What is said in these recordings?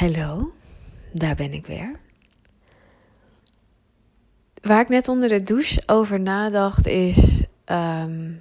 Hallo, daar ben ik weer. Waar ik net onder de douche over nadacht is ehm,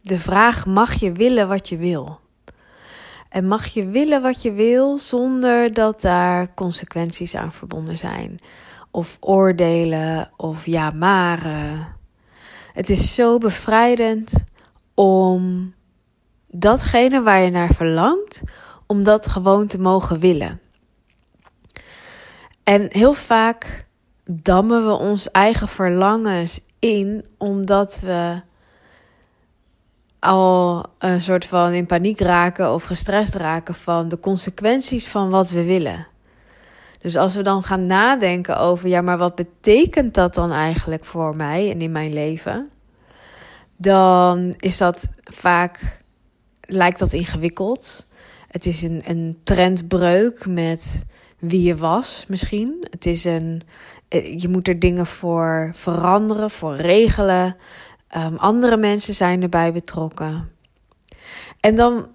de vraag: mag je willen wat je wil? En mag je willen wat je wil zonder dat daar consequenties aan verbonden zijn? Of oordelen of ja, maren. Het is zo bevrijdend om datgene waar je naar verlangt, om dat gewoon te mogen willen. En heel vaak dammen we ons eigen verlangens in omdat we al een soort van in paniek raken of gestrest raken van de consequenties van wat we willen. Dus als we dan gaan nadenken over, ja, maar wat betekent dat dan eigenlijk voor mij en in mijn leven? Dan is dat vaak, lijkt dat ingewikkeld. Het is een, een trendbreuk met wie je was misschien. Het is een, eh, je moet er dingen voor veranderen, voor regelen. Um, andere mensen zijn erbij betrokken. En dan,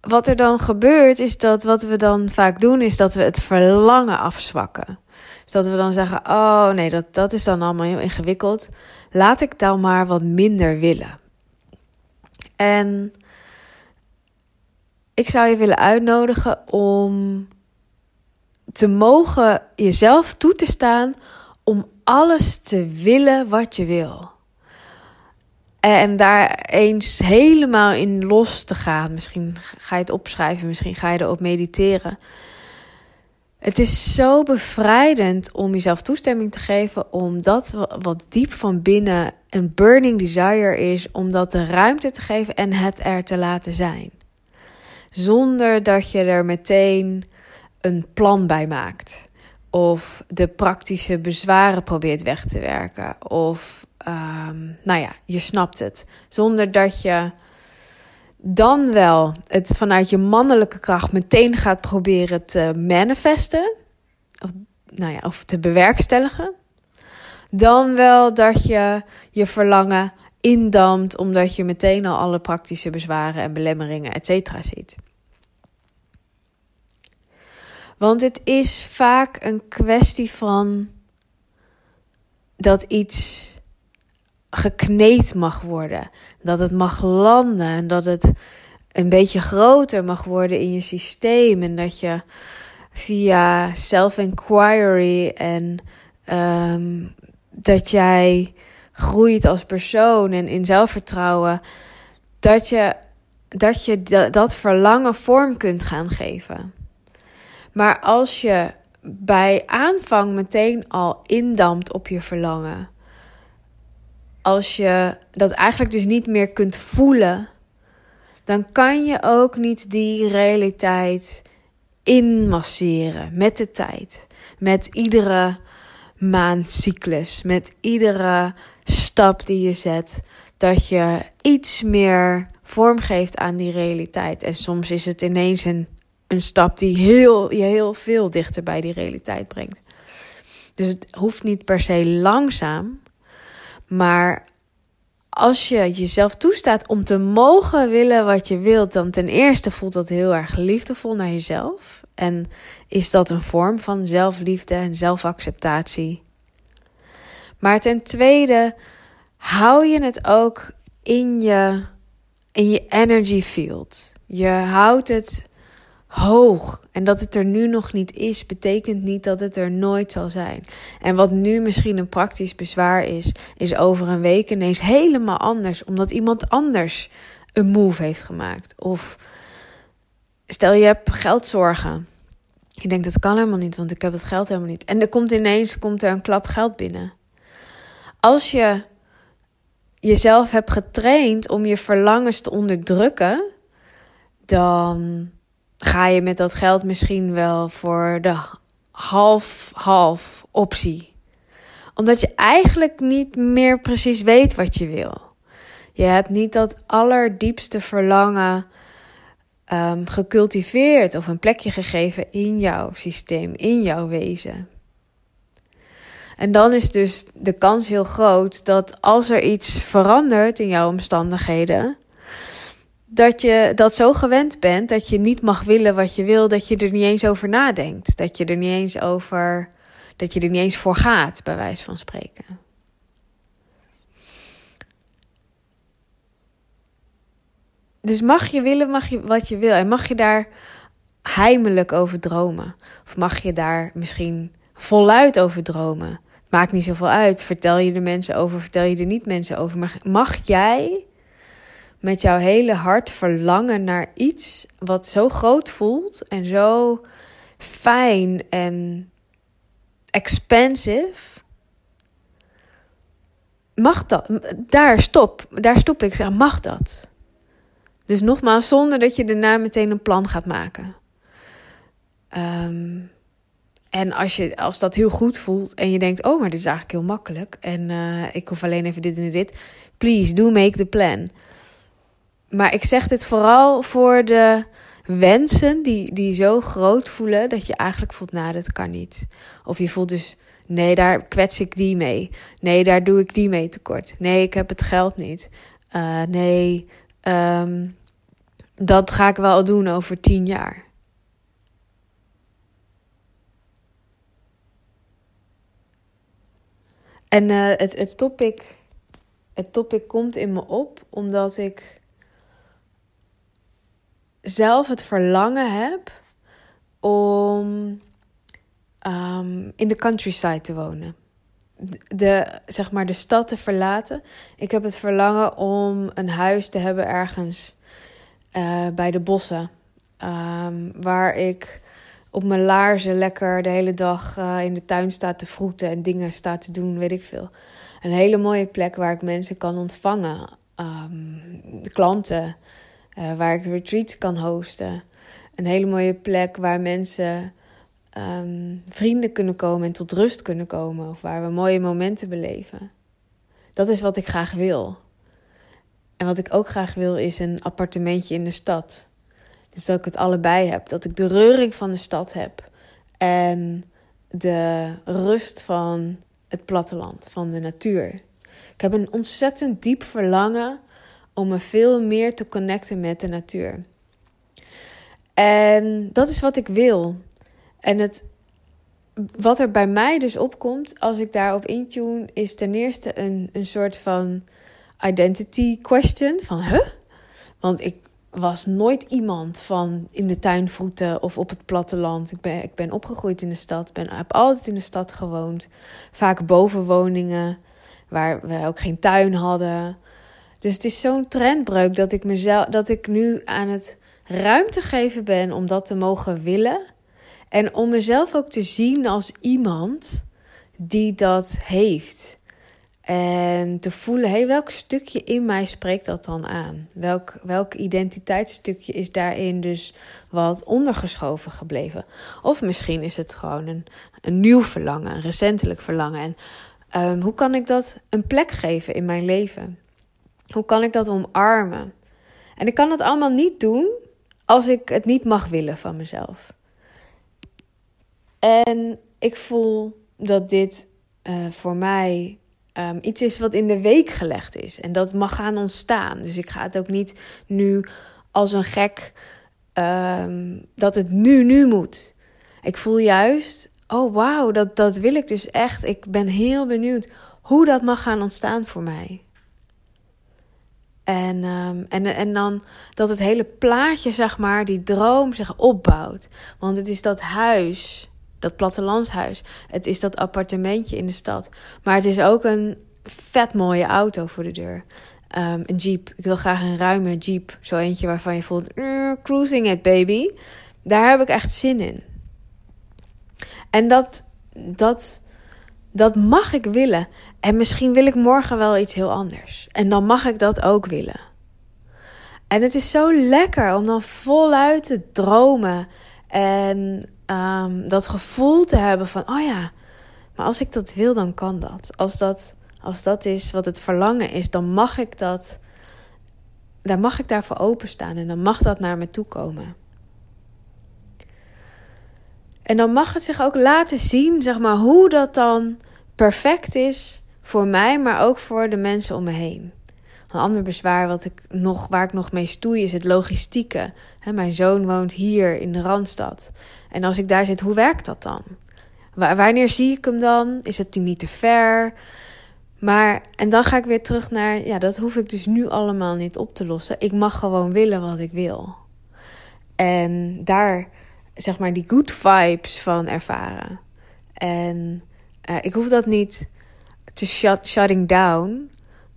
wat er dan gebeurt, is dat wat we dan vaak doen, is dat we het verlangen afzwakken. Dus dat we dan zeggen: Oh nee, dat, dat is dan allemaal heel ingewikkeld. Laat ik dan maar wat minder willen. En ik zou je willen uitnodigen om te mogen jezelf toe te staan om alles te willen wat je wil. En daar eens helemaal in los te gaan. Misschien ga je het opschrijven, misschien ga je erop mediteren. Het is zo bevrijdend om jezelf toestemming te geven, omdat wat diep van binnen een burning desire is, om dat de ruimte te geven en het er te laten zijn. Zonder dat je er meteen een plan bij maakt. Of de praktische bezwaren probeert weg te werken. Of, um, nou ja, je snapt het. Zonder dat je dan wel het vanuit je mannelijke kracht meteen gaat proberen te manifesten. Of, nou ja, of te bewerkstelligen. Dan wel dat je je verlangen indampt omdat je meteen al alle praktische bezwaren en belemmeringen, et cetera, ziet. Want het is vaak een kwestie van dat iets gekneed mag worden. Dat het mag landen en dat het een beetje groter mag worden in je systeem. En dat je via self-inquiry en ehm, dat jij groeit als persoon en in zelfvertrouwen, dat je dat, je dat verlangen vorm kunt gaan geven. Maar als je bij aanvang meteen al indampt op je verlangen, als je dat eigenlijk dus niet meer kunt voelen, dan kan je ook niet die realiteit inmasseren met de tijd, met iedere maandcyclus, met iedere stap die je zet, dat je iets meer vorm geeft aan die realiteit. En soms is het ineens een een stap die heel, je heel veel dichter bij die realiteit brengt. Dus het hoeft niet per se langzaam, maar als je jezelf toestaat om te mogen willen wat je wilt, dan ten eerste voelt dat heel erg liefdevol naar jezelf. En is dat een vorm van zelfliefde en zelfacceptatie. Maar ten tweede hou je het ook in je, in je energy field. Je houdt het hoog. En dat het er nu nog niet is, betekent niet dat het er nooit zal zijn. En wat nu misschien een praktisch bezwaar is, is over een week ineens helemaal anders, omdat iemand anders een move heeft gemaakt. Of stel je hebt geldzorgen. Je denkt, dat kan helemaal niet, want ik heb het geld helemaal niet. En er komt ineens komt er een klap geld binnen. Als je jezelf hebt getraind om je verlangens te onderdrukken, dan ga je met dat geld misschien wel voor de half-half optie. Omdat je eigenlijk niet meer precies weet wat je wil. Je hebt niet dat allerdiepste verlangen um, gecultiveerd of een plekje gegeven in jouw systeem, in jouw wezen. En dan is dus de kans heel groot dat als er iets verandert in jouw omstandigheden, dat je dat zo gewend bent dat je niet mag willen wat je wil, dat je er niet eens over nadenkt. Dat je er niet eens over, dat je er niet eens voor gaat, bij wijze van spreken. Dus mag je willen mag je wat je wil en mag je daar heimelijk over dromen? Of mag je daar misschien voluit over dromen? Maakt niet zoveel uit. Vertel je er mensen over, vertel je er niet mensen over. Maar mag jij met jouw hele hart verlangen naar iets wat zo groot voelt en zo fijn en expensive? Mag dat? Daar stop. Daar stop ik. Zeg, mag dat? Dus nogmaals, zonder dat je daarna meteen een plan gaat maken. Um, en als, je, als dat heel goed voelt en je denkt, oh, maar dit is eigenlijk heel makkelijk. En uh, ik hoef alleen even dit en dit. Please, do make the plan. Maar ik zeg dit vooral voor de wensen die, die zo groot voelen dat je eigenlijk voelt, nou, dat kan niet. Of je voelt dus, nee, daar kwets ik die mee. Nee, daar doe ik die mee tekort. Nee, ik heb het geld niet. Uh, nee, um, dat ga ik wel doen over tien jaar. En uh, het, het, topic, het topic komt in me op omdat ik zelf het verlangen heb om um, in de countryside te wonen. De, zeg maar de stad te verlaten. Ik heb het verlangen om een huis te hebben ergens uh, bij de bossen. Um, waar ik op mijn laarzen lekker de hele dag uh, in de tuin sta te vroeten en dingen sta te doen, weet ik veel. Een hele mooie plek waar ik mensen kan ontvangen, de klanten, uh, waar ik retreats kan hosten. Een hele mooie plek waar mensen um, vrienden kunnen komen en tot rust kunnen komen, of waar we mooie momenten beleven. Dat is wat ik graag wil. En wat ik ook graag wil is een appartementje in de stad. Dus dat ik het allebei heb. Dat ik de reuring van de stad heb. En de rust van het platteland, van de natuur. Ik heb een ontzettend diep verlangen om me veel meer te connecten met de natuur. En dat is wat ik wil. En het, wat er bij mij dus opkomt als ik daarop intune, is ten eerste een, een soort van identity question. Van, huh? Want ik was nooit iemand van in de tuin voeten of op het platteland. Ik ben, ik ben opgegroeid in de stad, ben, heb altijd in de stad gewoond. Vaak bovenwoningen, waar we ook geen tuin hadden. Dus het is zo'n trendbreuk dat ik, mezelf, dat ik nu aan het ruimte geven ben om dat te mogen willen. En om mezelf ook te zien als iemand die dat heeft. En te voelen, hey, welk stukje in mij spreekt dat dan aan? Welk, welk identiteitsstukje is daarin dus wat ondergeschoven gebleven? Of misschien is het gewoon een, een nieuw verlangen, een recentelijk verlangen. En um, hoe kan ik dat een plek geven in mijn leven? Hoe kan ik dat omarmen? En ik kan dat allemaal niet doen als ik het niet mag willen van mezelf. En ik voel dat dit uh, voor mij um, iets is wat in de week gelegd is. En dat mag gaan ontstaan. Dus ik ga het ook niet nu als een gek um, dat het nu, nu moet. Ik voel juist, oh wauw, dat, dat wil ik dus echt. Ik ben heel benieuwd hoe dat mag gaan ontstaan voor mij. En, um, en, en dan dat het hele plaatje, zeg maar, die droom zich opbouwt. Want het is dat huis dat plattelandshuis. Het is dat appartementje in de stad. Maar het is ook een vet mooie auto voor de deur. Um, een jeep. Ik wil graag een ruime jeep. Zo eentje waarvan je voelt, uh, cruising it baby. Daar heb ik echt zin in. En dat, dat, dat mag ik willen. En misschien wil ik morgen wel iets heel anders. En dan mag ik dat ook willen. En het is zo lekker om dan voluit te dromen. En um, dat gevoel te hebben van, oh ja, maar als ik dat wil, dan kan dat. Als dat, als dat is wat het verlangen is, dan mag ik dat, daar mag ik daarvoor openstaan en dan mag dat naar me toe komen. En dan mag het zich ook laten zien, zeg maar, hoe dat dan perfect is voor mij, maar ook voor de mensen om me heen. Een ander bezwaar wat ik nog, waar ik nog mee stoei is het logistieke. mijn zoon woont hier in de Randstad. En als ik daar zit, hoe werkt dat dan? wanneer zie ik hem dan? Is het niet te ver? Maar, en dan ga ik weer terug naar, ja, dat hoef ik dus nu allemaal niet op te lossen. Ik mag gewoon willen wat ik wil. En daar, zeg maar, die good vibes van ervaren. En uh, ik hoef dat niet te shut, shutting down.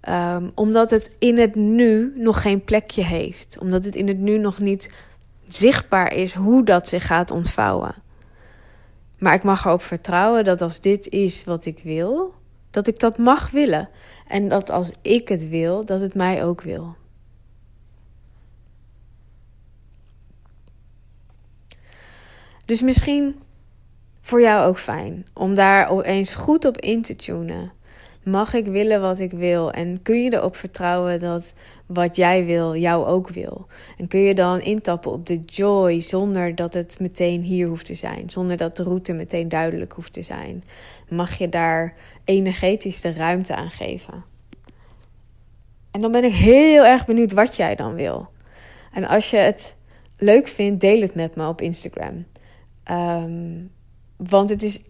Um, omdat het in het nu nog geen plekje heeft. Omdat het in het nu nog niet zichtbaar is hoe dat zich gaat ontvouwen. Maar ik mag erop vertrouwen dat als dit is wat ik wil, dat ik dat mag willen. En dat als ik het wil, dat het mij ook wil. Dus misschien voor jou ook fijn om daar eens goed op in te tunen. Mag ik willen wat ik wil? En kun je erop vertrouwen dat wat jij wil, jou ook wil? En kun je dan intappen op de joy zonder dat het meteen hier hoeft te zijn? Zonder dat de route meteen duidelijk hoeft te zijn? Mag je daar energetisch de ruimte aan geven? En dan ben ik heel erg benieuwd wat jij dan wil. En als je het leuk vindt, deel het met me op Instagram. Um, want het is.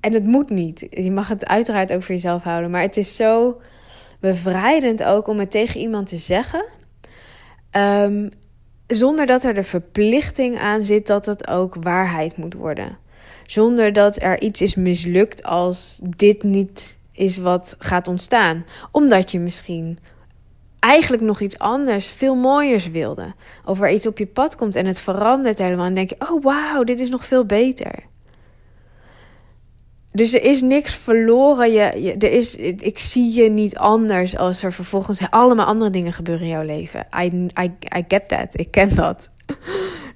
En het moet niet. Je mag het uiteraard ook voor jezelf houden. Maar het is zo bevrijdend ook om het tegen iemand te zeggen. Um, zonder dat er de verplichting aan zit dat het ook waarheid moet worden. Zonder dat er iets is mislukt als dit niet is wat gaat ontstaan. Omdat je misschien eigenlijk nog iets anders, veel mooiers wilde. Of er iets op je pad komt en het verandert helemaal. En denk je, oh wauw, dit is nog veel beter. Dus er is niks verloren. Je, je, er is, ik zie je niet anders als er vervolgens allemaal andere dingen gebeuren in jouw leven. I, I, I get that. Ik ken dat.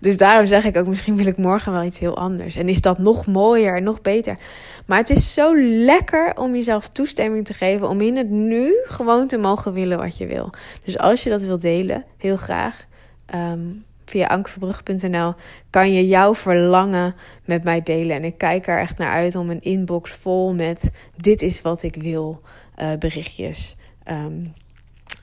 Dus daarom zeg ik ook, misschien wil ik morgen wel iets heel anders. En is dat nog mooier en nog beter. Maar het is zo lekker om jezelf toestemming te geven om in het nu gewoon te mogen willen wat je wil. Dus als je dat wil delen, heel graag. Um, via ankeverbrug.nl kan je jouw verlangen met mij delen. En ik kijk er echt naar uit om een inbox vol met dit is wat ik wil uh, berichtjes um,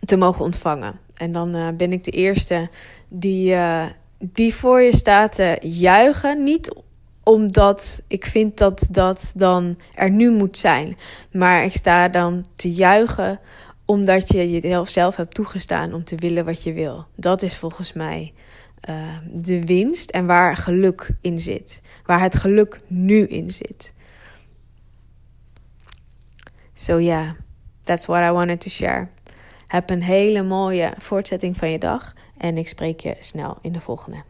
te mogen ontvangen. En dan uh, ben ik de eerste die, uh, die voor je staat te juichen. Niet omdat ik vind dat dat dan er nu moet zijn. Maar ik sta dan te juichen omdat je jezelf zelf hebt toegestaan om te willen wat je wil. Dat is volgens mij uh, de winst en waar geluk in zit. Waar het geluk nu in zit. So yeah, that's what I wanted to share. Heb een hele mooie voortzetting van je dag en ik spreek je snel in de volgende.